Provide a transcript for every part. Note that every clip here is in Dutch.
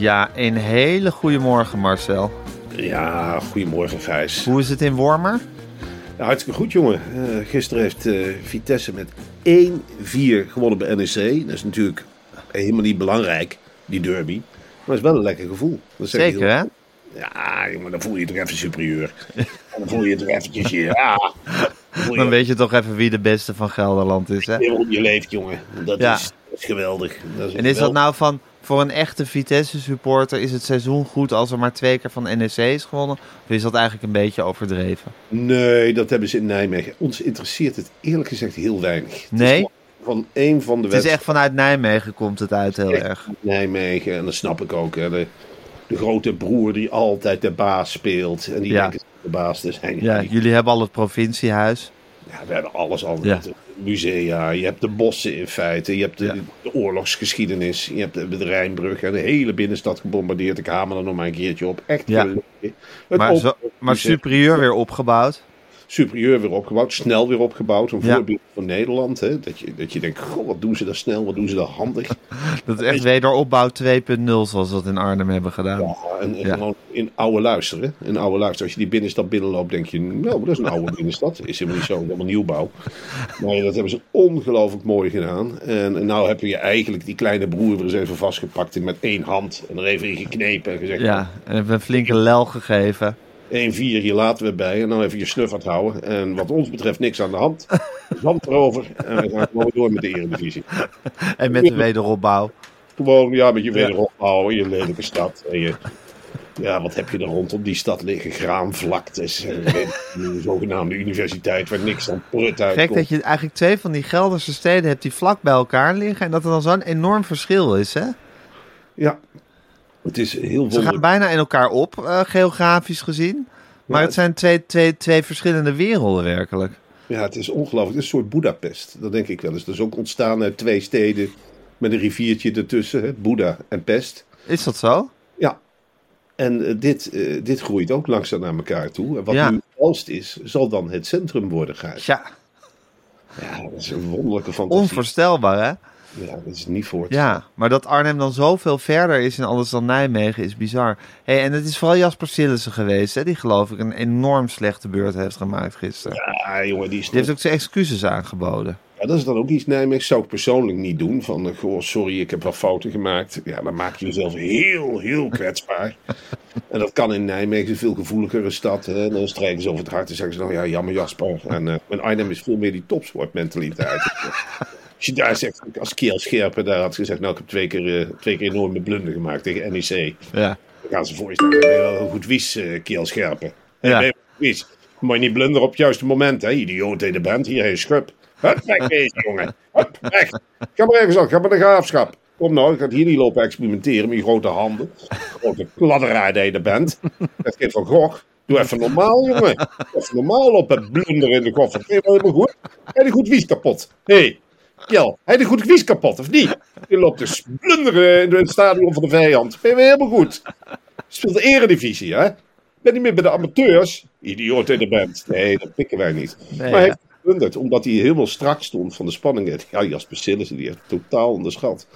Ja, een hele goede morgen Marcel. Ja, goedemorgen Gijs. Hoe is het in Wormer? Ja, hartstikke goed jongen. Uh, gisteren heeft uh, Vitesse met 1-4 gewonnen bij NEC. Dat is natuurlijk helemaal niet belangrijk, die derby. Maar het is wel een lekker gevoel. Dat Zeker hè? Ja, maar dan voel je je toch even superieur. dan voel je je toch eventjes, ja. Dan, dan weet je toch even wie de beste van Gelderland is hè? Je leeft jongen. Dat, ja. is, dat is geweldig. Dat is en is dat nou van voor een echte Vitesse-supporter is het seizoen goed als er maar twee keer van NEC is gewonnen? Of is dat eigenlijk een beetje overdreven? Nee, dat hebben ze in Nijmegen. Ons interesseert het eerlijk gezegd heel weinig. Nee? van een van de Het is echt vanuit Nijmegen komt het uit heel erg. Nijmegen, en dat snap ik ook. Hè. De, de, grote broer die altijd de baas speelt. En die ja. denkt de baas te zijn. Ja, jullie hebben al het provinciehuis. Ja, we hebben alles al. Ja. Musea, je hebt de bossen in feite, je hebt de, de oorlogsgeschiedenis, je hebt de, de Rijnbrug en de hele binnenstad gebombardeerd. Ik hamer er nog maar een keertje op. Echt ja. Maar, zo, maar superieur weer opgebouwd superieur weer opgebouwd, snel weer opgebouwd. Een voorbeeld van Nederland. Hè? Dat, je, dat je denkt, goh, wat doen ze daar snel, wat doen ze daar handig. dat is echt wederopbouw 2.0 zoals we dat in Arnhem hebben gedaan. Ja, en, en gewoon in oude luisteren. In oude luisteren. Als je die binnenstad binnenloopt, denk je, nou, dat is een oude binnenstad. Is helemaal niet zo, helemaal nieuwbouw. Maar dat hebben ze ongelooflijk mooi gedaan. En, en nou heb je eigenlijk die kleine broer weer eens even vastgepakt met één hand. En er even in geknepen en gezegd... Ja, en hebben een flinke lel gegeven. 1-4, hier laten we bij. En dan even je snuffert houden. En wat ons betreft niks aan de hand. Hand erover. En we gaan gewoon door met de Eredivisie. En met de wederopbouw. Gewoon, ja, met je wederopbouw. Je lelijke stad. En je, ja, wat heb je er rondom die stad liggen? Graanvlaktes. Een zogenaamde universiteit waar niks aan prut uitkomt. Gek dat je eigenlijk twee van die Gelderse steden hebt die vlak bij elkaar liggen. En dat er dan zo'n enorm verschil is, hè? Ja, het is heel Ze gaan bijna in elkaar op, uh, geografisch gezien. Maar het zijn twee, twee, twee verschillende werelden werkelijk. Ja, het is ongelooflijk. Het is een soort Budapest. Dat denk ik wel eens. Dat is ook ontstaan uit twee steden met een riviertje ertussen. Hè? Boeddha en Pest. Is dat zo? Ja. En uh, dit, uh, dit groeit ook langzaam naar elkaar toe. En wat ja. nu Elst is, zal dan het centrum worden, Gijs. Ja. Ja, dat is een wonderlijke fantasie. Onvoorstelbaar, hè? Ja, dat is niet voor Ja, maar dat Arnhem dan zoveel verder is en alles dan Nijmegen is bizar. Hey, en het is vooral Jasper Sillissen geweest, hè, die geloof ik een enorm slechte beurt heeft gemaakt gisteren. Ja, jongen, die, is die heeft ook zijn excuses aangeboden. Ja, dat is dan ook iets Nijmegen. Zou ik persoonlijk niet doen. Van, uh, goh, sorry, ik heb wel fouten gemaakt. Ja, dan maak je jezelf heel, heel kwetsbaar. en dat kan in Nijmegen, een veel gevoeligere stad. Hè. Dan strijken ze over het hart en zeggen ze, nou ja, jammer Jasper. En uh, Arnhem is veel meer die topsportmentaliteit. Als je daar zegt, als Kiel Scherpen daar had gezegd, nou ik heb twee keer, uh, twee keer enorme blunder gemaakt tegen NEC. Ja. Dan gaan ze voor je staan. Heel goed wies, uh, Kiel Scherpen. Ja. Wies. Je niet blunderen op het juiste moment, hè? Idioot in de band, hier je schub. Hup, weg deze jongen. Hup, weg. Ga maar ergens aan, ga maar de graafschap. Kom nou, ik ga hier niet lopen experimenteren met je grote handen. Grote kladderaar die je er bent. Dat geeft van Gogh. Doe even normaal, jongen. Even normaal op het blunder in de koffer. Helemaal goed. En die goed wies kapot. Hé, hey, Jel, hij de goed quiz kapot, of niet? Je loopt te splunderen in het stadion van de vijand. Ben je helemaal goed. Speelt de eredivisie, hè? Ben niet meer bij de amateurs. Idioot in de band. Nee, dat pikken wij niet. Nee, maar hij ja. heeft geblunderd, omdat hij helemaal strak stond van de spanningen. Ja, Jasper Sillissen, die heeft totaal onderschat.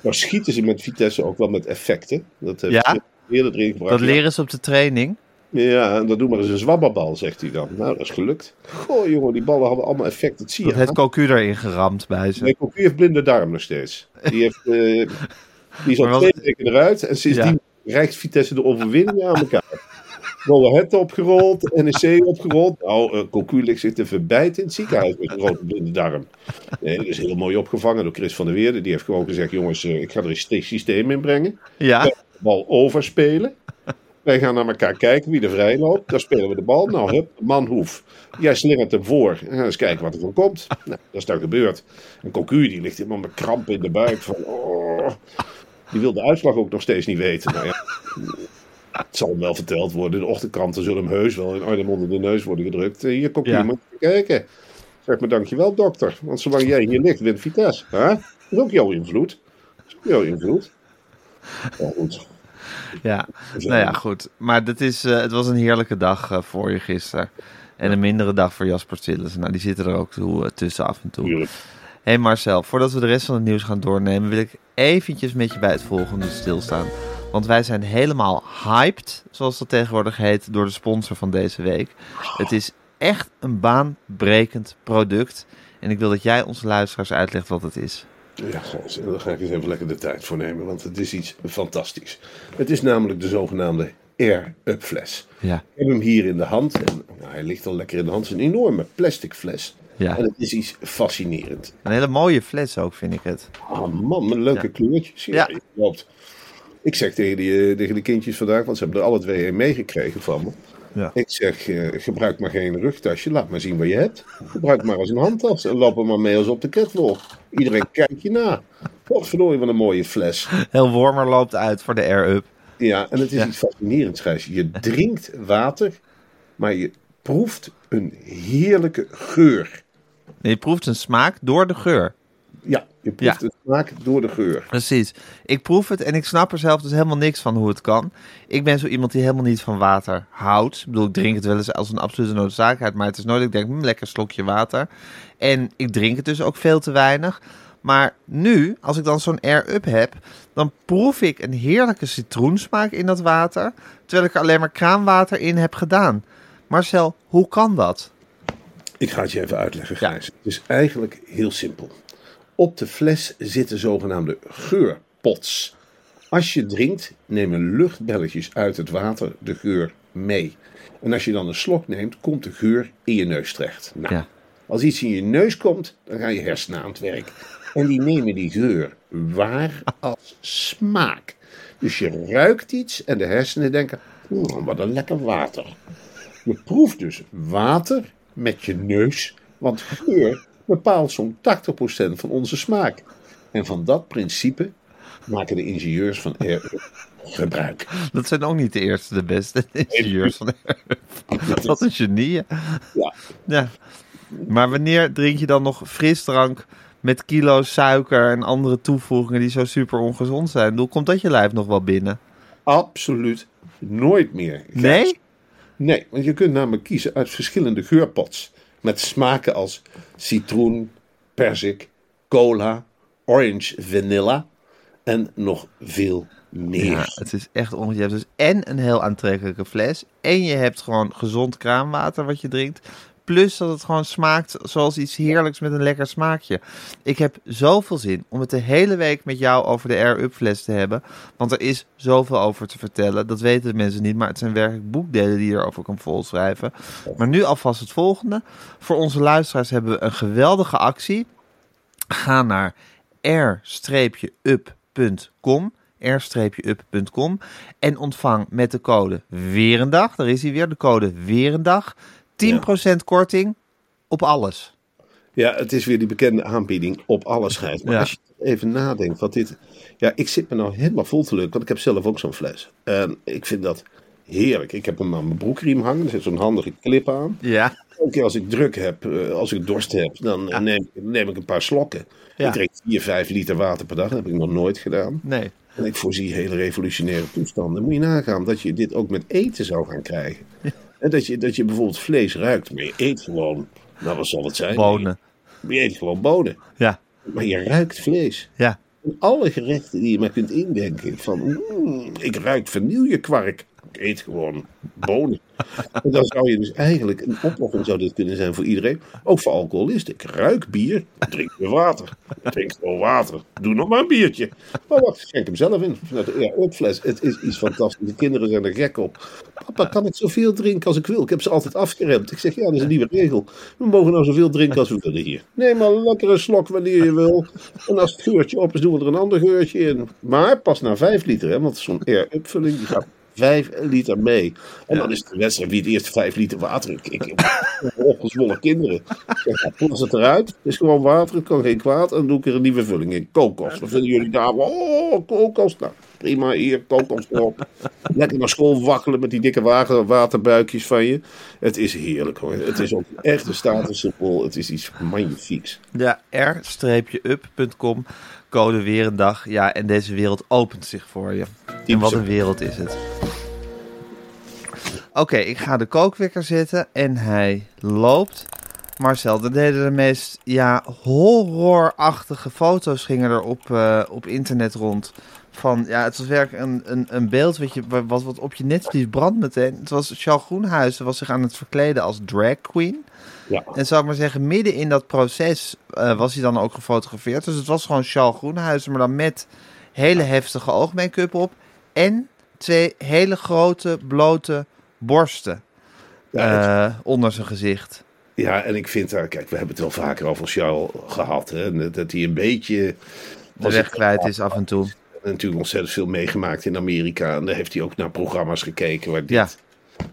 Maar schieten ze met Vitesse ook wel met effecten. Dat heeft Ja? hij eerder erin gebracht. Dat leren ze op de training. Ja, en dat doen maar eens een zwabberbal, zegt hij dan. Nou, dat is gelukt. Goh, jongen, die ballen hadden allemaal effect. Dat zie je. Dat heeft Cocu erin geramd bij ze. Nee, Cocu heeft blinde darm nog steeds. Die, heeft, eh, die is al twee weken eruit. En sindsdien reikt Vitesse de overwinning aan elkaar. Ahead opgerold, NEC opgerold. Nou, eh Cocu ligt zich te verbijten in het ziekenhuis met een grote blinde darm. Nee, dat is heel mooi opgevangen door Chris van der Weerde. Die heeft gewoon gezegd, jongens, eh, ik ga er een systeem in brengen. Ja, bal overspelen. Wij gaan naar elkaar kijken wie er vrij loopt. Dan spelen we de bal. Nou, hup, man hoef. Jij slingert hem voor. En eens kijken wat er van komt. Nou, dat is dan gebeurd. En Cocu, die ligt helemaal met krampen in de buik. Van, oh. Die wil de uitslag ook nog steeds niet weten. Nou ja, het zal hem wel verteld worden. De ochtendkranten zullen hem heus wel in Arnhem onder de neus worden gedrukt. Hier, Cocu, Ja. moet je kijken. Zeg maar dankjewel, dokter. Want zolang jij hier ligt, wint Vitesse. Dat is ook jouw invloed. Dat is ook jouw invloed. Ja, goed. ja. Nou ja, goed. Maar dit is, eh, het was een heerlijke dag eh, voor je gisteren. En een mindere dag voor Jasper Sillissen. Nou, die zitten er ook toe, eh, tussen af en toe. Hé hey Marcel, voordat we de rest van het nieuws gaan doornemen, wil ik eventjes met je bij het volgende stilstaan. Want wij zijn helemaal hyped, zoals dat tegenwoordig heet, door de sponsor van deze week. Het is echt een baanbrekend product. En ik wil dat jij onze luisteraars uitlegt wat het is. Ja, daar ga ik eens even lekker de tijd voor nemen, want het is iets fantastisch. Het is namelijk de zogenaamde Air-Up fles. Ja, Ik heb hem hier in de hand en nou, hij ligt al lekker in de hand. Het is een enorme plastic fles. ja. En het is iets fascinerend. Een hele mooie fles ook, vind ik het. Ah man, met leuke Ja. kleurtjes. Ja. Ik zeg tegen, die, eh, tegen de kindjes vandaag, want ze hebben er alle twee een meegekregen van me. Ja. Ik zeg, eh, gebruik maar geen rugtasje, laat maar zien wat je hebt. Gebruik maar als een handtas en loop er maar mee als op de catwalk. Iedereen kijkt je na. Wat verdorie, wat een mooie fles. Heel warmer loopt uit voor de air-up. Ja, en het is Ja. iets fascinerends, Gijs. Je drinkt water, maar je proeft een heerlijke geur. Je proeft een smaak door de geur. Ja, je proeft Ja. het smaak door de geur. Precies. Ik proef het en ik snap er zelf dus helemaal niks van hoe het kan. Ik ben zo iemand die helemaal niet van water houdt. Ik bedoel, ik drink het wel eens als een absolute noodzakelijkheid. Maar het is nooit ik denk, hm, lekker slokje water. En ik drink het dus ook veel te weinig. Maar nu, als ik dan zo'n air-up heb, dan proef ik een heerlijke citroensmaak in dat water. Terwijl ik er alleen maar kraanwater in heb gedaan. Marcel, hoe kan dat? Ik ga het je even uitleggen, Ja. Gijs. Het is eigenlijk heel simpel. Op de fles zitten zogenaamde geurpots. Als je drinkt, nemen luchtbelletjes uit het water de geur mee. En als je dan een slok neemt, komt de geur in je neus terecht. Nou, Ja. Als iets in je neus komt, dan gaan je hersenen aan het werk. En die nemen die geur waar als smaak. Dus je ruikt iets en de hersenen denken, "Hmm, wat een lekker water. Je proeft dus water met je neus, want geur bepaalt zo'n 80% van onze smaak. En van dat principe maken de ingenieurs van Air gebruik. Dat zijn ook niet de eerste, de beste ingenieurs van air-up. Wat een genieën. Ja. Ja. Maar wanneer drink je dan nog frisdrank met kilo's suiker en andere toevoegingen die zo super ongezond zijn? Bedoel, komt dat je lijf nog wel binnen? Absoluut nooit meer. Nee? Nee, want je kunt namelijk kiezen uit verschillende geurpots. Met smaken als citroen, perzik, cola, orange vanilla en nog veel meer. Ja, het is echt ongelooflijk. Je hebt dus en een heel aantrekkelijke fles. En je hebt gewoon gezond kraanwater wat je drinkt. Plus dat het gewoon smaakt zoals iets heerlijks met een lekker smaakje. Ik heb zoveel zin om het de hele week met jou over de Air-Up fles te hebben. Want er is zoveel over te vertellen. Dat weten de mensen niet, maar het zijn werkelijk boekdelen die je erover kan volschrijven. Maar nu alvast het volgende. Voor onze luisteraars hebben we een geweldige actie. Ga naar r-up.com r-up.com en ontvang met de code Weerendag, daar is hij weer, de code Weerendag, 10% korting op alles. Ja, het is weer die bekende aanbieding op alles schijnt. Maar Ja. als je even nadenkt, wat dit... Ja, ik zit me nou helemaal vol te leuk, want ik heb zelf ook zo'n fles. En ik vind dat heerlijk. Ik heb hem aan mijn broekriem hangen, er zit zo'n handige clip aan. Ja, Elke keer als ik druk heb, eh, als ik dorst heb, dan neem, ik- neem ik een paar slokken. Ja. Ik drink 4, 5 liter water per dag. Dat heb ik nog nooit gedaan. Nee. En ik voorzie hele revolutionaire toestanden. Moet je nagaan dat je dit ook met eten zou gaan krijgen. En dat je, dat je bijvoorbeeld vlees ruikt, maar je eet gewoon, nou wat zal het zijn? Bonen. Je eet gewoon bonen. Ja. Maar je ruikt vlees. Ja. En alle gerechten die je maar kunt indenken. Van, mm, ik ruik vanillekwark. Ik eet gewoon bonen. En dan zou je dus eigenlijk, een oplossing zou dit kunnen zijn voor iedereen. Ook voor alcoholisten. Ik ruik bier, drink weer water. Drink gewoon water. Doe nog maar een biertje. Maar wat, schenk hem zelf in. Ja, opfles. Het is iets fantastisch. De kinderen zijn er gek op. Papa, kan ik zoveel drinken als ik wil? Ik heb ze altijd afgeremd. Ik zeg, ja, dat is een nieuwe regel. We mogen nou zoveel drinken als we willen hier. Neem maar een slok wanneer je wil. En als het geurtje op is, doen we er een ander geurtje in. Maar pas na vijf liter, hè, want zo'n air-upvulling gaat vijf liter mee. En dan is het de wedstrijd wie het eerst vijf liter water. Ik, ik, ik opgezwollen kinderen. Ik zeg, plas het eruit. Het is gewoon water, het kan geen kwaad. En dan doe ik er een nieuwe vulling in. Kokos. Wat vinden jullie daar? Oh, kokos. Nou, prima, hier, kokos erop. Lekker naar school wakkelen met die dikke wagen, waterbuikjes van je. Het is heerlijk hoor. Het is ook echt een statussymbool. Het is iets magnifieks. Ja, r-up.com. Code weer een dag. Ja, en deze wereld opent zich voor je. En wat een wereld is het. Oké, ik ga de kookwekker zetten en hij loopt. Marcel, er deden de meest ja, horrorachtige foto's gingen er op, eh, op internet rond. Van, ja, het was werkelijk een, een, een beeld wat, je, wat, wat op je netvlies brandt meteen. Het was Charles Groenhuizen was zich aan het verkleden als drag queen. Ja. En zou ik maar zeggen, midden in dat proces eh, was hij dan ook gefotografeerd. Dus het was gewoon Charles Groenhuizen, maar dan met hele heftige oogmake-up op. En twee hele grote, blote borsten Ja, eh, onder zijn gezicht. Ja, en ik vind daar, kijk, we hebben het wel vaker over Charles gehad. Hè, dat- hij een beetje. De weg kwijt is af en toe. natuurlijk ontzettend veel meegemaakt in Amerika. En daar heeft hij ook naar programma's gekeken waar dit Ja.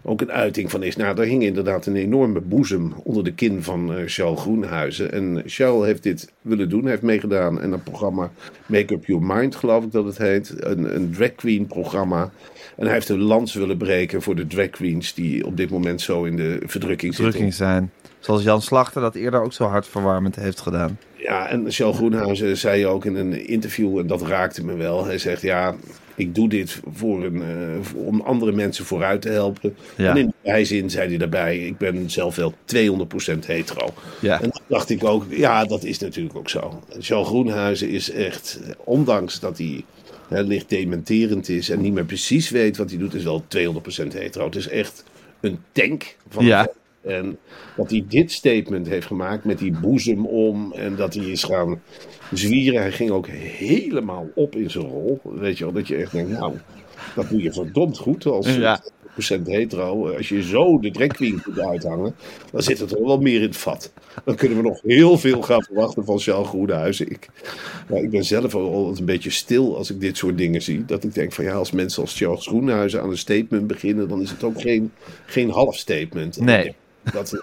Ook een uiting van is. Nou, daar hing inderdaad een enorme boezem onder de kin van Charles Groenhuizen. En Charles heeft dit willen doen. Heeft meegedaan in dat programma Make Up Your Mind, geloof ik dat het heet. Een, een drag queen programma. En hij heeft een lans willen breken voor de drag queens die op dit moment zo in de verdrukking zitten. Drukking zijn. Zoals Jan Slachter dat eerder ook zo hartverwarmend heeft gedaan. Ja, en Charles Groenhuizen zei ook in een interview, en dat raakte me wel. Hij zegt, ja, ik doe dit voor een, eh, om andere mensen vooruit te helpen. Ja. En in die bijzin zei hij daarbij, ik ben zelf wel 200% hetero. Ja. En toen dacht ik ook, ja, dat is natuurlijk ook zo. Charles Groenhuizen is echt, ondanks dat hij hè, licht dementerend is en niet meer precies weet wat hij doet, is wel 200% hetero. Het is echt een tank van Ja. En dat hij dit statement heeft gemaakt met die boezem om. En dat hij is gaan zwieren. Hij ging ook helemaal op in zijn rol. Weet je wel, dat je echt denkt, nou, dat doe je verdomd goed als Ja. 100% hetero. Als je zo de drag queen kunt uithangen, dan zit het er wel meer in het vat. Dan kunnen we nog heel veel gaan verwachten van Charles Groenhuizen. Ik, ik ben zelf al altijd een beetje stil als ik dit soort dingen zie. Dat ik denk van ja, als mensen als Charles Groenhuizen aan een statement beginnen, dan is het ook geen, geen half statement. Nee. Dat,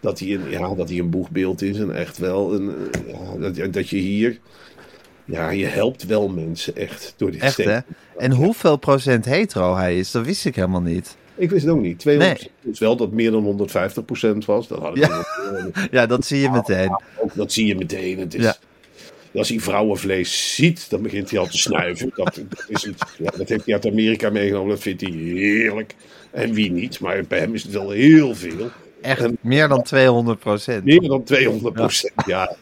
dat, hij een, ja, dat hij een boegbeeld is en echt wel een, eh, ja, dat, dat je hier, ja, je helpt wel mensen echt door dit Echt hè? En hoeveel procent hetero hij is, dat wist ik helemaal niet. Ik wist het ook niet. 200 is wel dat meer dan 150% was. Dat had ik Ja. Ja, dat zie je meteen. ook, dat zie je meteen. Het is, Ja. Als hij vrouwenvlees ziet, dan begint hij al te snuiven. Dat, dat, is iets, ja, dat heeft hij uit Amerika meegenomen. Dat vindt hij heerlijk. En wie niet, maar bij hem is het wel heel veel. Echt En- meer dan 200 procent. Meer dan 200 procent, ja.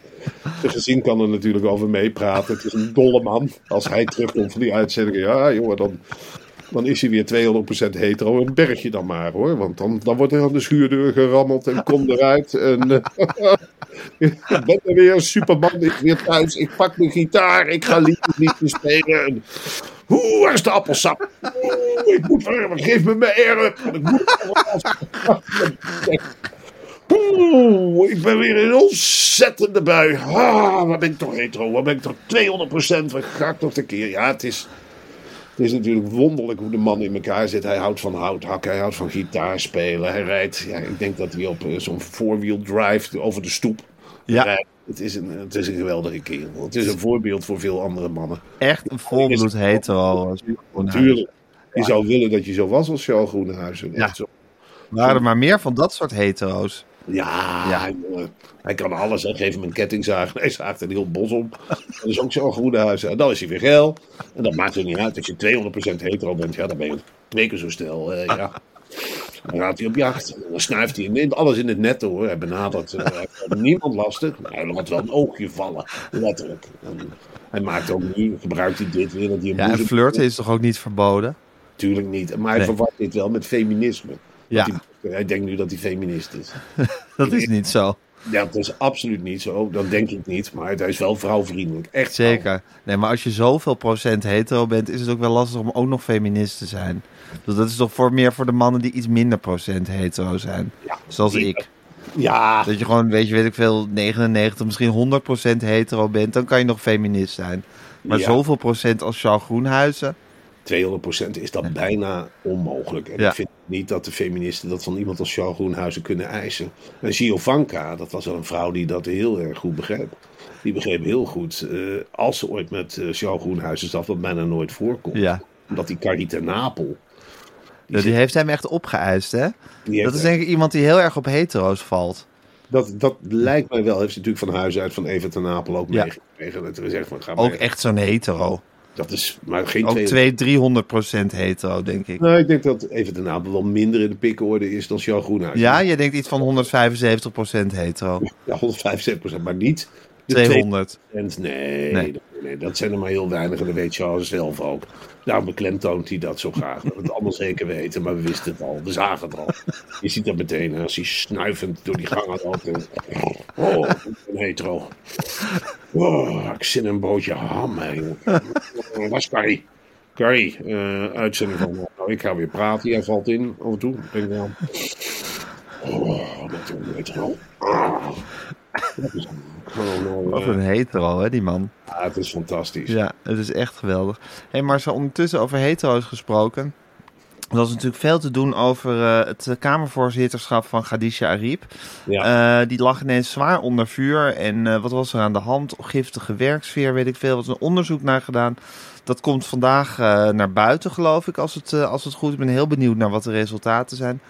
Zijn gezin kan er natuurlijk over meepraten. Het is een dolle man. Als hij terugkomt van die uitzendingen, ja jongen, dan, dan is hij weer 200% hetero. En berg je dan maar hoor. Want dan, dan wordt er aan de schuurdeur gerammeld en kom eruit. En, eh, ik ben er weer, Superman is weer thuis. Ik pak mijn gitaar, ik ga liedjes, liedjes spelen. En, Oeh, waar is de appelsap? Oeh, ik moet weer, geef me mijn want ik moet Oeh, ik ben weer in een ontzettende bui. Ah, waar ben ik toch hetero? Waar ben ik toch 200%? Waar ga ik toch tekeer? Ja, het is, het is natuurlijk wonderlijk hoe de man in elkaar zit. Hij houdt van houthakken, hij houdt van gitaar spelen. Hij rijdt, ja, ik denk dat hij op eh, zo'n four-wheel drive over de stoep Ja. rijdt. Het is, een, het is een geweldige kerel. Het is een voorbeeld voor veel andere mannen. Echt een volbloed hetero. Natuurlijk. Je zou willen dat je zo was als Charles Groenhuizen. Ja. Zo. Waren er maar meer van dat soort hetero's. Ja, Ja. jongen. hij kan alles. Hè. Geef hem een kettingzaag. Hij zaagt een heel bos op. Dat is ook zo'n goede huis. En dan is hij weer geil. En dat maakt er niet uit. Als je 200% hetero bent, ja, dan ben je twee keer zo snel. eh, ja. Dan gaat hij op jacht. Dan snuift hij in, alles in het net hoor. Hij benadert eh, hij niemand lastig. Maar hij laat wel een oogje vallen. Letterlijk. En hij maakt ook nu, gebruikt hij dit weer. Dat hij een Ja, en flirten is toch ook niet verboden? Natuurlijk niet. Maar hij Nee. verwart dit wel met feminisme. Ja. Hij, denkt nu dat hij feminist is. Dat is niet zo. Ja, dat is absoluut niet zo. Dat denk ik niet. Maar hij is wel vrouwvriendelijk. Echt Zeker. Nee, maar als je zoveel procent hetero bent, is het ook wel lastig om ook nog feminist te zijn. Dus dat is toch voor meer voor de mannen die iets minder procent hetero zijn. Ja, Zoals die- ik. Ja, Dat je gewoon, weet je, weet ik veel, 99, misschien 100 procent hetero bent, dan kan je nog feminist zijn. Maar Ja. zoveel procent als Charles Groenhuizen. 200% is dat bijna onmogelijk. En Ja. ik vind niet dat de feministen dat van iemand als Charles Groenhuizen kunnen eisen. En Giovanka, dat was wel een vrouw die dat heel erg goed begreep. Die begreep heel goed, eh, als ze ooit met eh, Charles Groenhuizen zat, wat bijna nooit voorkomt. Ja. Omdat die Carita Napel, Ja, die heeft hem echt opgeëist, hè? die Dat is denk ik iemand die heel erg op hetero's valt. Dat, dat lijkt mij wel. Heeft ze natuurlijk van huis uit van Evert en Napel ook Ja. meegekregen. Dat we zeggen van ga Ook echt zo'n hetero. Dat is maar geen Ook twee. 200, 300 procent hetero, denk ik. Nou, ik denk dat Evert en Napel wel minder in de pikorde is dan Charles Groenhuis. Ja, je denkt iets van 175 procent hetero. Ja, 175% maar niet de 200. 2%. Nee, Nee. dat zijn er maar heel weinig en dat weet Charles zelf ook. Daarom beklemtoont hij dat zo graag. We het allemaal zeker weten, maar we wisten het al. We zagen het al. Je ziet dat meteen als hij snuivend door die gangen loopt. en- Oh, een hetero. Oh, ik zit in een broodje ham. hè. Waar is Carrie? Carrie, eh, uitzending van... Nou, ik ga weer praten. Jij valt in af en toe. Ik Denk nou... Oh, dat een. Dat is gewoon... Wat eh, een hetero, hè, die man. ja, het is fantastisch. Ja, het is echt geweldig. Hé, maar zo ondertussen over hetero's gesproken. Er was natuurlijk veel te doen over eh, het eh, Kamervoorzitterschap van Khadija Ariep. Ja. Eh, die lag ineens zwaar onder vuur. En eh, wat was er aan de hand? Giftige werksfeer, weet ik veel. Er was een onderzoek naar gedaan. Dat komt vandaag eh, naar buiten, geloof ik, als het, eh, als het goed is. Ik ben heel benieuwd naar wat de resultaten zijn.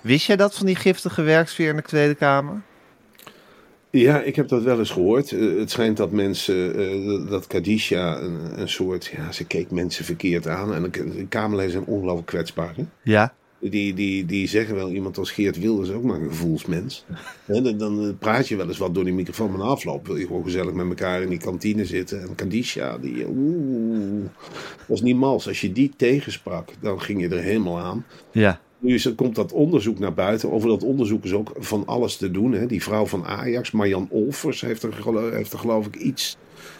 Wist jij dat van die giftige werksfeer in de Tweede Kamer? Ja, ik heb dat wel eens gehoord. Eh, het schijnt dat mensen, eh, dat Kadisha een, een soort, ja, ze keek mensen verkeerd aan. En de, de Kamerleden zijn ongelooflijk kwetsbaar. Hè? Ja. Die, die, die zeggen wel, iemand als Geert Wilders is ook maar een gevoelsmens. Dan, dan eh, praat je wel eens wat door die microfoon, maar afloop wil je gewoon gezellig met elkaar in die kantine zitten. En Kadisha, die, eh, oeh, dat is niet mals. Als je die tegensprak, dan ging je er helemaal aan. Ja. Nu is er, komt dat onderzoek naar buiten. Over dat onderzoek is ook van alles te doen. Hè. Die vrouw van Ajax, Marjan Olvers, heeft er, heeft er geloof ik iets.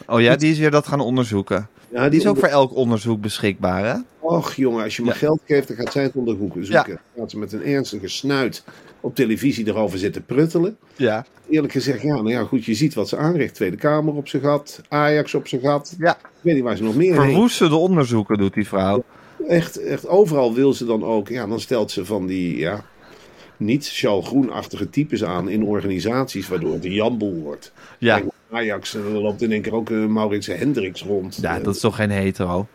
Oh ja, die is weer dat gaan onderzoeken. Ja, Die is ook onder- voor elk onderzoek beschikbaar, hè? Och jongen, als je me Ja. geld geeft, dan gaat zij het onderzoeken. zoeken. Dan gaat ze met een ernstige snuit op televisie erover zitten pruttelen. Ja. Eerlijk gezegd, ja, nou ja, goed, je ziet wat ze aanricht. Tweede Kamer op zijn gat, Ajax op zijn gat. Ja. Ik weet niet waar ze nog meer. Verwoestende onderzoeken doet die vrouw. Echt, echt overal wil ze dan ook. Ja, dan stelt ze van die, ja, niet Charles Groen-achtige types aan in organisaties, waardoor het een janboel wordt. Ja. Kijk, Ajax, eh, er loopt in één keer ook uh, Maurits Hendricks rond. Ja, Eh, dat is toch geen hetero?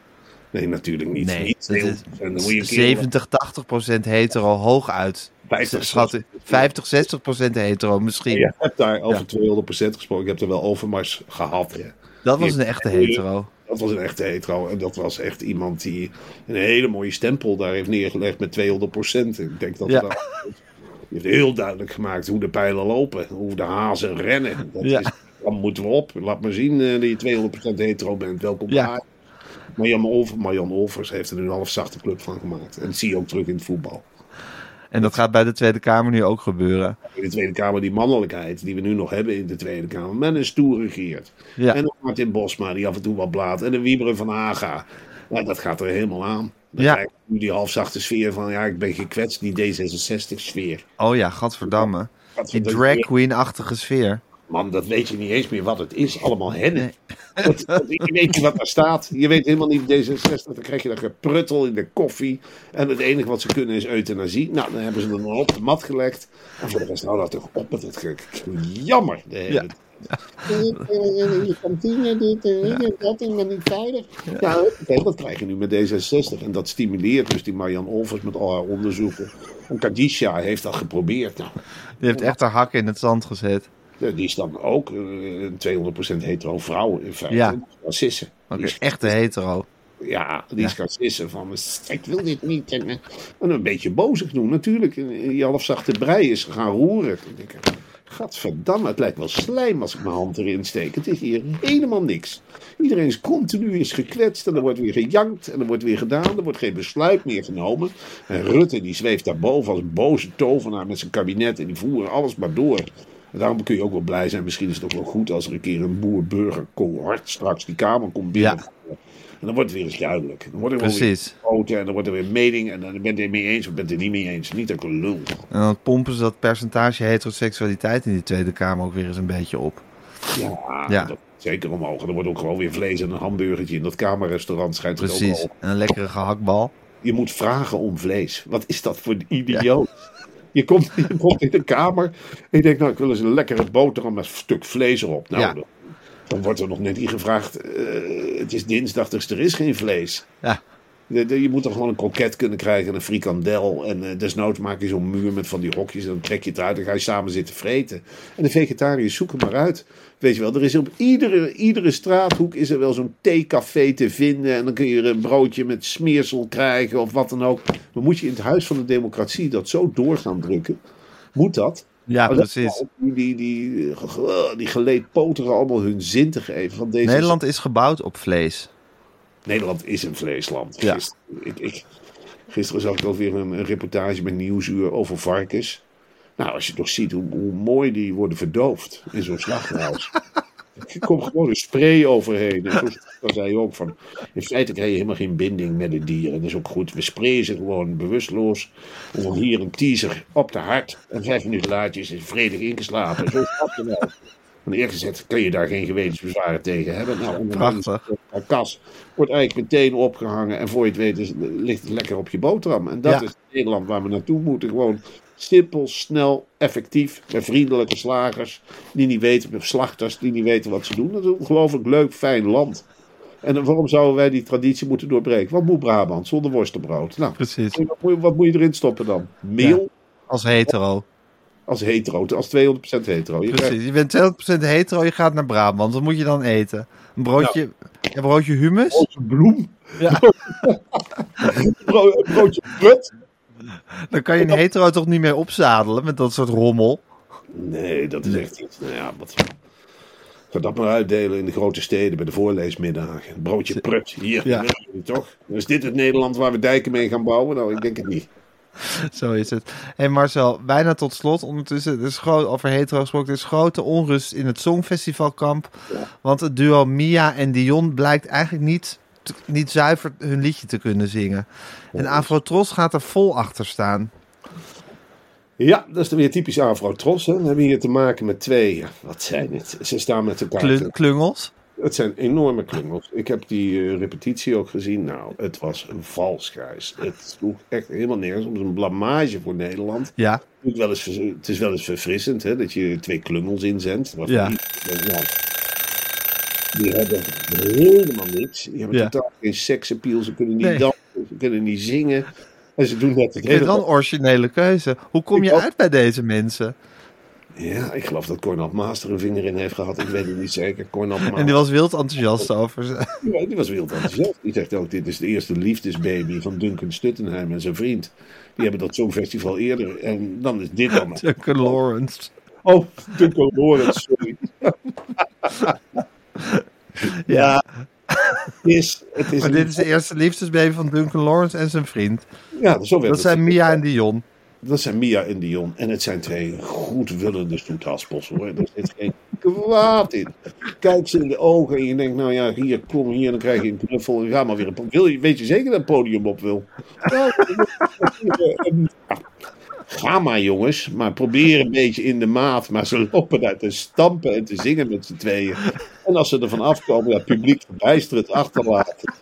Nee, natuurlijk niet. Nee, niet is en dan moet je een keer 70, 80 procent hetero hooguit. 50, Schat, 50, 60 procent hetero misschien. Je hebt daar over Ja. 200% gesproken. Ik heb er wel Overmars gehad. Hè. Dat was een echte hetero. Dat was een echte hetero. En dat was echt iemand die een hele mooie stempel daar heeft neergelegd met 200%. Ik denk dat Ja. dat- heeft heel duidelijk gemaakt hoe de pijlen lopen. Hoe de hazen rennen. Dat Ja. is, dan moeten we op. Laat maar zien eh, dat je 200% hetero bent. Welkom Ja. bij. Marjan, Over, Marjan Olvers heeft er een half zachte club van gemaakt. En dat zie je ook terug in het voetbal. En dat gaat bij de Tweede Kamer nu ook gebeuren. In de Tweede Kamer die mannelijkheid die we nu nog hebben in de Tweede Kamer. Met een stoere Geert. Ja. En een Martin Bosma die af en toe wat blaat. En een Wieberen van Haga. Nou, dat gaat er helemaal aan. Dan Ja. nu die halfzachte sfeer van... Ja, ik ben gekwetst. Die D66-sfeer. Oh ja, gadverdamme. Die drag queen-achtige sfeer. Man, dat weet je niet eens meer wat het is. Allemaal hennen. Dat- dat- je weet niet wat daar staat. Je weet helemaal niet D66. Dan krijg je dat gepruttel in de koffie. En het enige wat ze kunnen is euthanasie. Nou, dan hebben ze dan op de mat gelegd. En voor de rest, nou dat toch op met het ge- ge- jammer. De hele Ja. tijd. In je kantine, dit en dat, en ben niet veilig. Ja, oké, dat krijg je nu met D66. En dat stimuleert dus die Marian Olvers met al haar onderzoeken. En Kadisha heeft dat geprobeerd. Nou, Die heeft echt haar hakken in het zand gezet. Die is dan ook eh, een 200% hetero vrouw in feite. Ja. Oké, Die is echte hetero. Ja, die is sissen van, ik wil dit niet. En, eh, en een beetje bozig doen natuurlijk. En Die halfzachte brei is gaan roeren. Ik gadverdamme, het lijkt wel slijm als ik mijn hand erin steek. Het is hier helemaal niks. Iedereen is continu is gekwetst en er wordt weer gejankt en er wordt weer gedaan. Er wordt geen besluit meer genomen. En Rutte die zweeft daarboven als een boze tovenaar met zijn kabinet en die voeren alles maar door. Daarom kun je ook wel blij zijn. Misschien is het ook wel goed als er een keer een boer-burger-cohort straks die Kamer komt binnen. En dan wordt het weer eens duidelijk. Dan wordt er weer Precies. en dan wordt er weer mening. En dan ben je het er mee eens of ben je het er niet mee eens. Niet dat ik een lul. En dan pompen ze dat percentage heteroseksualiteit in die Tweede Kamer ook weer eens een beetje op. Ja, Ja. Dat, zeker omhoog. En er wordt ook gewoon weer vlees en een hamburgertje in dat kamerrestaurant. Schijnt het ook Precies. En een lekkere gehaktbal. Je moet vragen om vlees. Wat is dat voor een idioot? Je, komt, je komt in de kamer en je denkt, nou, ik wil eens een lekkere boterham met een stuk vlees erop. Nou, Ja. dan, dan wordt er nog net niet gevraagd, eh, het is dinsdag, dus er is geen vlees. Ja. De- de- je moet dan gewoon een kroket kunnen krijgen en een frikandel. En eh, desnoods maak je zo'n muur met van die hokjes. En dan trek je het uit en ga je samen zitten vreten. En de vegetariërs zoeken maar uit. Weet je wel, er is op iedere, iedere straathoek is er wel zo'n theecafé te vinden. En dan kun je er een broodje met smeersel krijgen of wat dan ook. Maar moet je in het huis van de democratie dat zo door gaan drukken? Moet dat? Ja, precies. Die, die, die, die geleedpotigen allemaal hun zin te geven. Van deze Nederland is gebouwd op vlees. Nederland is een vleesland. Ja. Gister- ik, ik, gisteren zag ik alweer een, een reportage met Nieuwsuur over varkens. Nou, als je toch ziet hoe, hoe mooi die worden verdoofd in zo'n slachthuis. Er komt gewoon een spray overheen. En zo zei je ook van, in feite krijg je helemaal geen binding met het dier. En dat is ook goed. We sprayen ze gewoon bewusteloos. Om hier een teaser op de hart. En vijf minuten later is hij vredig ingeslapen. Zo snap je wel. En eerlijk gezegd kun je daar geen gewetensbezwaren tegen hebben. Nou, Prachtig. een kas wordt eigenlijk meteen opgehangen. En voor je het weet is, ligt het lekker op je boterham. En dat Ja. is Nederland waar we naartoe moeten. Gewoon simpel, snel, effectief. Met vriendelijke slagers. Die niet weten, met slachters die niet weten wat ze doen. Dat is een ongelooflijk leuk, fijn land. En waarom zouden wij die traditie moeten doorbreken? Wat moet Brabant zonder worstenbrood? Nou, Precies. wat moet je, wat moet je erin stoppen dan? Meel Als hetero. Als hetero, als 200% hetero. Je krijgt- Precies. Je bent 200% hetero, je gaat naar Brabant. Wat moet je dan eten? Een broodje, een broodje hummus? broodje bloem. Ja. Bro- een broodje brut. Dan kan je een hetero toch niet meer opzadelen met dat soort rommel. Nee, dat is echt iets. Nou ja, wat. Ga dat maar uitdelen in de grote steden bij de voorleesmiddagen. Een broodje prut. Hier, Ja. toch? Is dit het Nederland waar we dijken mee gaan bouwen? Nou, ik denk het niet. Zo is het. hey Marcel, bijna tot slot. Ondertussen, er is groot, over hetero gesproken, er is grote onrust in het Songfestivalkamp. Want het duo Mia en Dion blijkt eigenlijk niet, niet zuiver hun liedje te kunnen zingen. En Afrotros gaat er vol achter staan. Ja, dat is dan weer typisch Afro-Tros. hè. We hebben hier te maken met twee. Wat zijn het? Ze staan met elkaar. Klungels. Het zijn enorme klungels. Ik heb die eh, repetitie ook gezien. Nou, het was een valsgrijs. Het sloeg echt helemaal nergens. Het was een blamage voor Nederland. Ja, Het is wel eens, het is wel eens verfrissend hè, dat je twee klungels inzendt. Maar Ja. die hebben helemaal niks. Die hebben Ja. totaal geen seksappeal. Ze kunnen niet Nee. dansen, ze kunnen niet zingen. En ze doen net het ik vind het wel een originele keuze. Hoe kom Ik je ook. uit bij deze mensen? Ja, ik geloof dat Cornel Master een vinger in heeft gehad. Ik weet het niet zeker. Cornel En die was wild enthousiast over ze. Ja, die was wild enthousiast. Die zegt ook, dit is de eerste liefdesbaby van Duncan Stuttenheim en zijn vriend. Die hebben dat Songfestival eerder. En dan is dit dan. Duncan Lawrence. Oh, Duncan Lawrence, sorry. ja, het is, het is Maar dit is de eerste liefdesbaby van Duncan Lawrence en zijn vriend. ja, zo werd Dat zijn Mia en Dion. Dat zijn Mia en Dion. En het zijn twee goedwillende stoethaspels hoor. Er zit geen kwaad in. Kijk ze in de ogen en je denkt, nou ja, hier, kom hier, dan krijg je een knuffel. En ga maar weer een wil je, Weet je zeker dat het podium op wil? Nou, ja, Ga maar jongens, maar probeer een beetje in de maat. Maar ze lopen daar te stampen en te zingen met z'n tweeën. En als ze er van afkomen, ja, het publiek verbijsterend achterlaten.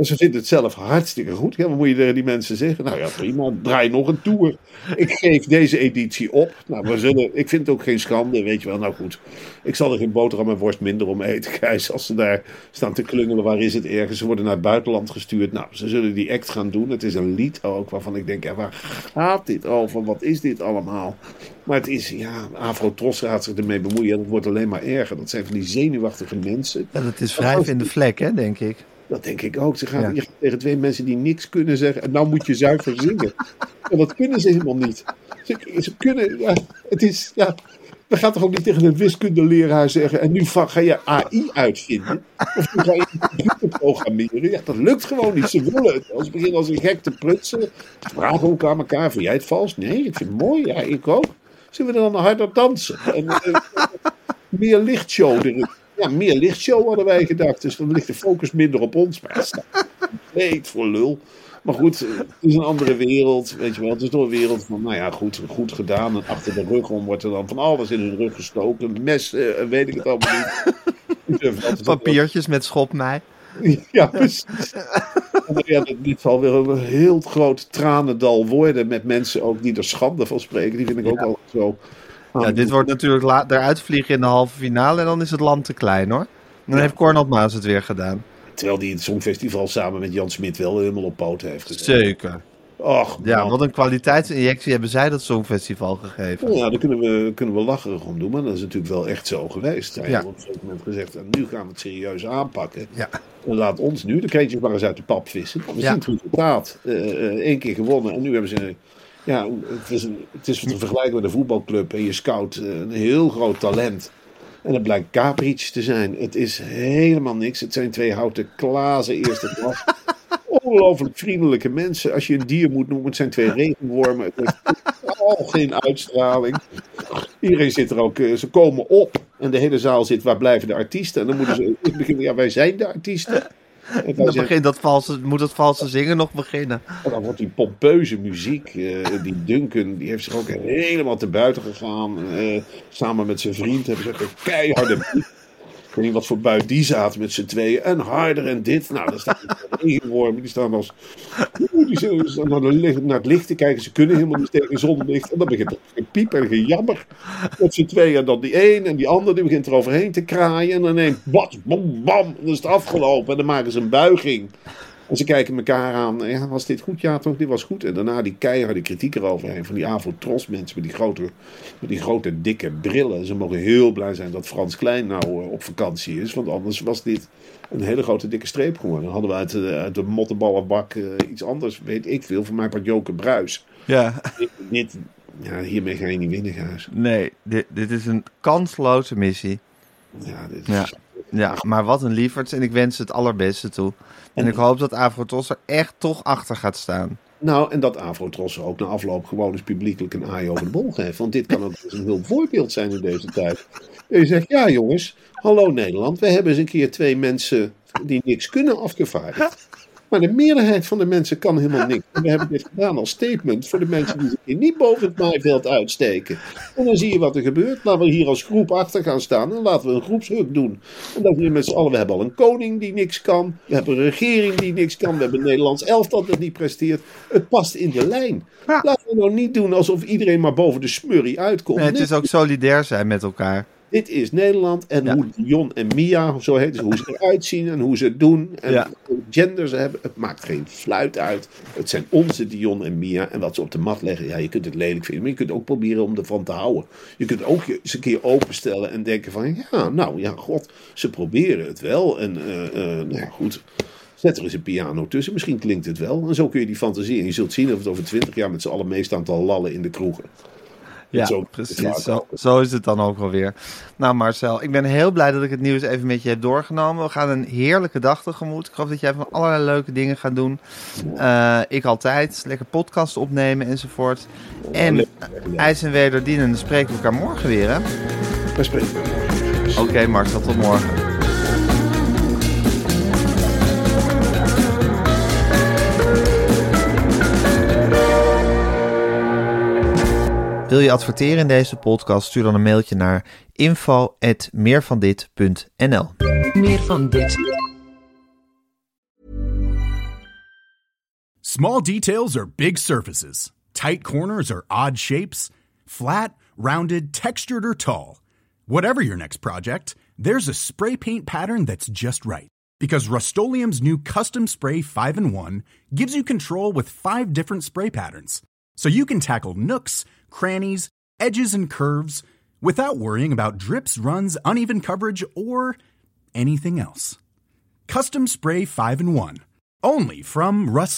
En ze vinden het zelf hartstikke goed. Ja, wat moet je die mensen zeggen? Nou ja, prima, draai nog een tour. Ik geef deze editie op. Nou, we zullen, ik vind het ook geen schande, weet je wel. Nou goed, ik zal er geen boterham en worst minder om eten, Gijs. Als ze daar staan te klungelen, waar is het ergens? Ze worden naar het buitenland gestuurd. Nou, ze zullen die act gaan doen. Het is een lied ook, waarvan ik denk, ja, waar gaat dit over? Wat is dit allemaal? Maar het is, ja, Afro-Tros gaat zich ermee bemoeien. En het wordt alleen maar erger. Dat zijn van die zenuwachtige mensen. Ja, dat is wrijf in de vlek, hè, denk ik. Dat denk ik ook. Ze gaan Ja. hier tegen twee mensen die niks kunnen zeggen. En nou moet je zuiver zingen. En dat kunnen ze helemaal niet. Ze, ze kunnen, ja, het is, ja. We gaan toch ook niet tegen een wiskundeleraar zeggen. En nu ga je AI uitvinden. Of nu ga je een computer programmeren. Ja, dat lukt gewoon niet. Ze willen het. Ze beginnen als een gek te prutsen. Ze vragen ook aan elkaar: Vind jij het vals? Nee, ik vind het mooi. Ja, ik ook. Ze willen dan harder dansen. En, eh, meer lichtshow erin. Ja, meer lichtshow hadden wij gedacht. Dus dan ligt de focus minder op ons. Maar het staat compleet voor lul. Maar goed, het is een andere wereld. Weet je wel, het is toch een wereld van, nou ja, goed, goed gedaan. En achter de rug om wordt er dan van alles in hun rug gestoken. Messen, en weet ik het allemaal niet. Papiertjes met schopmei. Ja, precies. En ja, dit zal weer een heel groot tranendal worden. Met mensen ook die er schande van spreken. Die vind ik ook Ja. al zo. Ja, dit wordt natuurlijk eruit vliegen in de halve finale en dan is het land te klein hoor. Dan Ja. heeft Cornel Maas het weer gedaan. Terwijl die het Songfestival samen met Jan Smit wel helemaal op poten heeft gezet. Zeker. Och, Ja, wat een kwaliteitsinjectie hebben zij dat Songfestival gegeven. Nou ja, daar kunnen we, kunnen we lacherig om doen, maar dat is natuurlijk wel echt zo geweest. Hij Ja. heeft op een gegeven moment gezegd, nu gaan we het serieus aanpakken. Ja. En laat ons nu de kreetjes maar eens uit de pap vissen. We zien het resultaat. Eén keer gewonnen en nu hebben ze... Ja, het is, een, het is te vergelijken met een voetbalclub en je scout eh, een heel groot talent. En dat blijkt Capric te zijn. Het is helemaal niks. Het zijn twee houten klazen eerste klas. Ongelooflijk vriendelijke mensen. Als je een dier moet noemen, het zijn twee regenwormen. Het heeft totaal geen uitstraling. Iedereen zit er ook, eh, ze komen op. En de hele zaal zit, waar blijven de artiesten? En dan moeten ze beginnen, ja, wij zijn de artiesten. En dan, Dan zeggen- begint dat valse, moet dat valse zingen nog beginnen. en dan wordt die pompeuze muziek, eh, die Duncan, die heeft zich ook helemaal te buiten gegaan. Eh, samen met zijn vriend hebben ze een keiharde. Ik weet niet wat voor buit die zaten met z'n tweeën. En harder en dit. Nou, dan staan die regenwormen. Die staan als... Die staan naar, de naar het licht te kijken. Ze kunnen helemaal niet tegen zonlicht. En dan begint er gepiep en gejammer. Met z'n tweeën. En dan die een en die ander. Die begint er overheen te kraaien. En dan neemt... Bam, bam, bam. En dan is het afgelopen. En dan maken ze een buiging. En ze kijken elkaar aan. Ja, was dit goed? Ja, toch? Dit was goed. En daarna die keiharde kritiek eroverheen. Van die Avotros mensen met die grote, met die grote dikke brillen. Ze mogen heel blij zijn dat Frans Klein nou eh, op vakantie is. Want anders was dit een hele grote dikke streep geworden. Dan hadden we uit de, uit de mottenballenbak eh, iets anders. Weet ik veel. Voor mij part Joke Bruis. Ja, Dit, dit- ja, hiermee ga je niet winnen, Gaas. nee, dit, dit is een kansloze missie. Ja, dit Ja. is... Ja, maar wat een lieverds en ik wens het allerbeste toe. En ik hoop dat Afrotos er echt toch achter gaat staan. Nou, en dat Afrotros ook na afloop gewoon eens publiekelijk een aai over de bol geeft. Want dit kan ook eens een heel voorbeeld zijn in deze tijd. En je zegt, ja jongens, hallo Nederland. We hebben eens een keer twee mensen die niks kunnen afgevaardigd. Maar de meerderheid van de mensen kan helemaal niks. En we hebben dit gedaan als statement voor de mensen die zich hier niet boven het maaiveld uitsteken. En dan zie je wat er gebeurt. Laten we hier als groep achter gaan staan en laten we een groepshuk doen. En dat we met z'n allen, we hebben al een koning die niks kan. We hebben een regering die niks kan. We hebben een Nederlands elftal dat niet presteert. Het past in de lijn. Laten we nou niet doen alsof iedereen maar boven de smurrie uitkomt. Nee, het is ook solidair zijn met elkaar. Dit is Nederland en Ja. hoe Jon en Mia, zo heet het, hoe ze eruit zien en hoe ze het doen. En Ja. gender ze hebben. Het maakt geen fluit uit. Het zijn onze Dion en Mia. En wat ze op de mat leggen, ja, je kunt het lelijk vinden. Maar je kunt ook proberen om ervan te houden. Je kunt ook eens een keer openstellen en denken van... Ja, nou ja, god, ze proberen het wel. En eh, eh, nou ja, goed... Zet er eens een piano tussen, misschien klinkt het wel. En zo kun je die fantasie. En je zult zien of het over twintig jaar met z'n allen mee staan te lallen in de kroegen. Ja, Zo- precies. Zo, zo is het dan ook wel weer. Nou Marcel, ik ben heel blij dat ik het nieuws even met je heb doorgenomen. We gaan een heerlijke dag tegemoet. Ik hoop dat jij van allerlei leuke dingen gaat doen. Eh, ik altijd. Lekker podcast opnemen enzovoort. En ijs en wederdienen. Dan spreken we elkaar morgen weer, hè? Spreken. Oké Marcel, tot morgen. Wil je adverteren in deze podcast? Stuur dan een mailtje naar info@meervandit.nl. Meer van dit. Small details are big surfaces. Tight corners are odd shapes. Flat, rounded, textured, or tall. Whatever your next project, there's a spray paint pattern that's just right. Because Rust new Custom Spray 5 in 1 gives you control with five different spray patterns. So you can tackle nooks, crannies, edges, and curves without worrying about drips, runs, uneven coverage, or anything else. Custom Spray 5 in 1. Only from Rust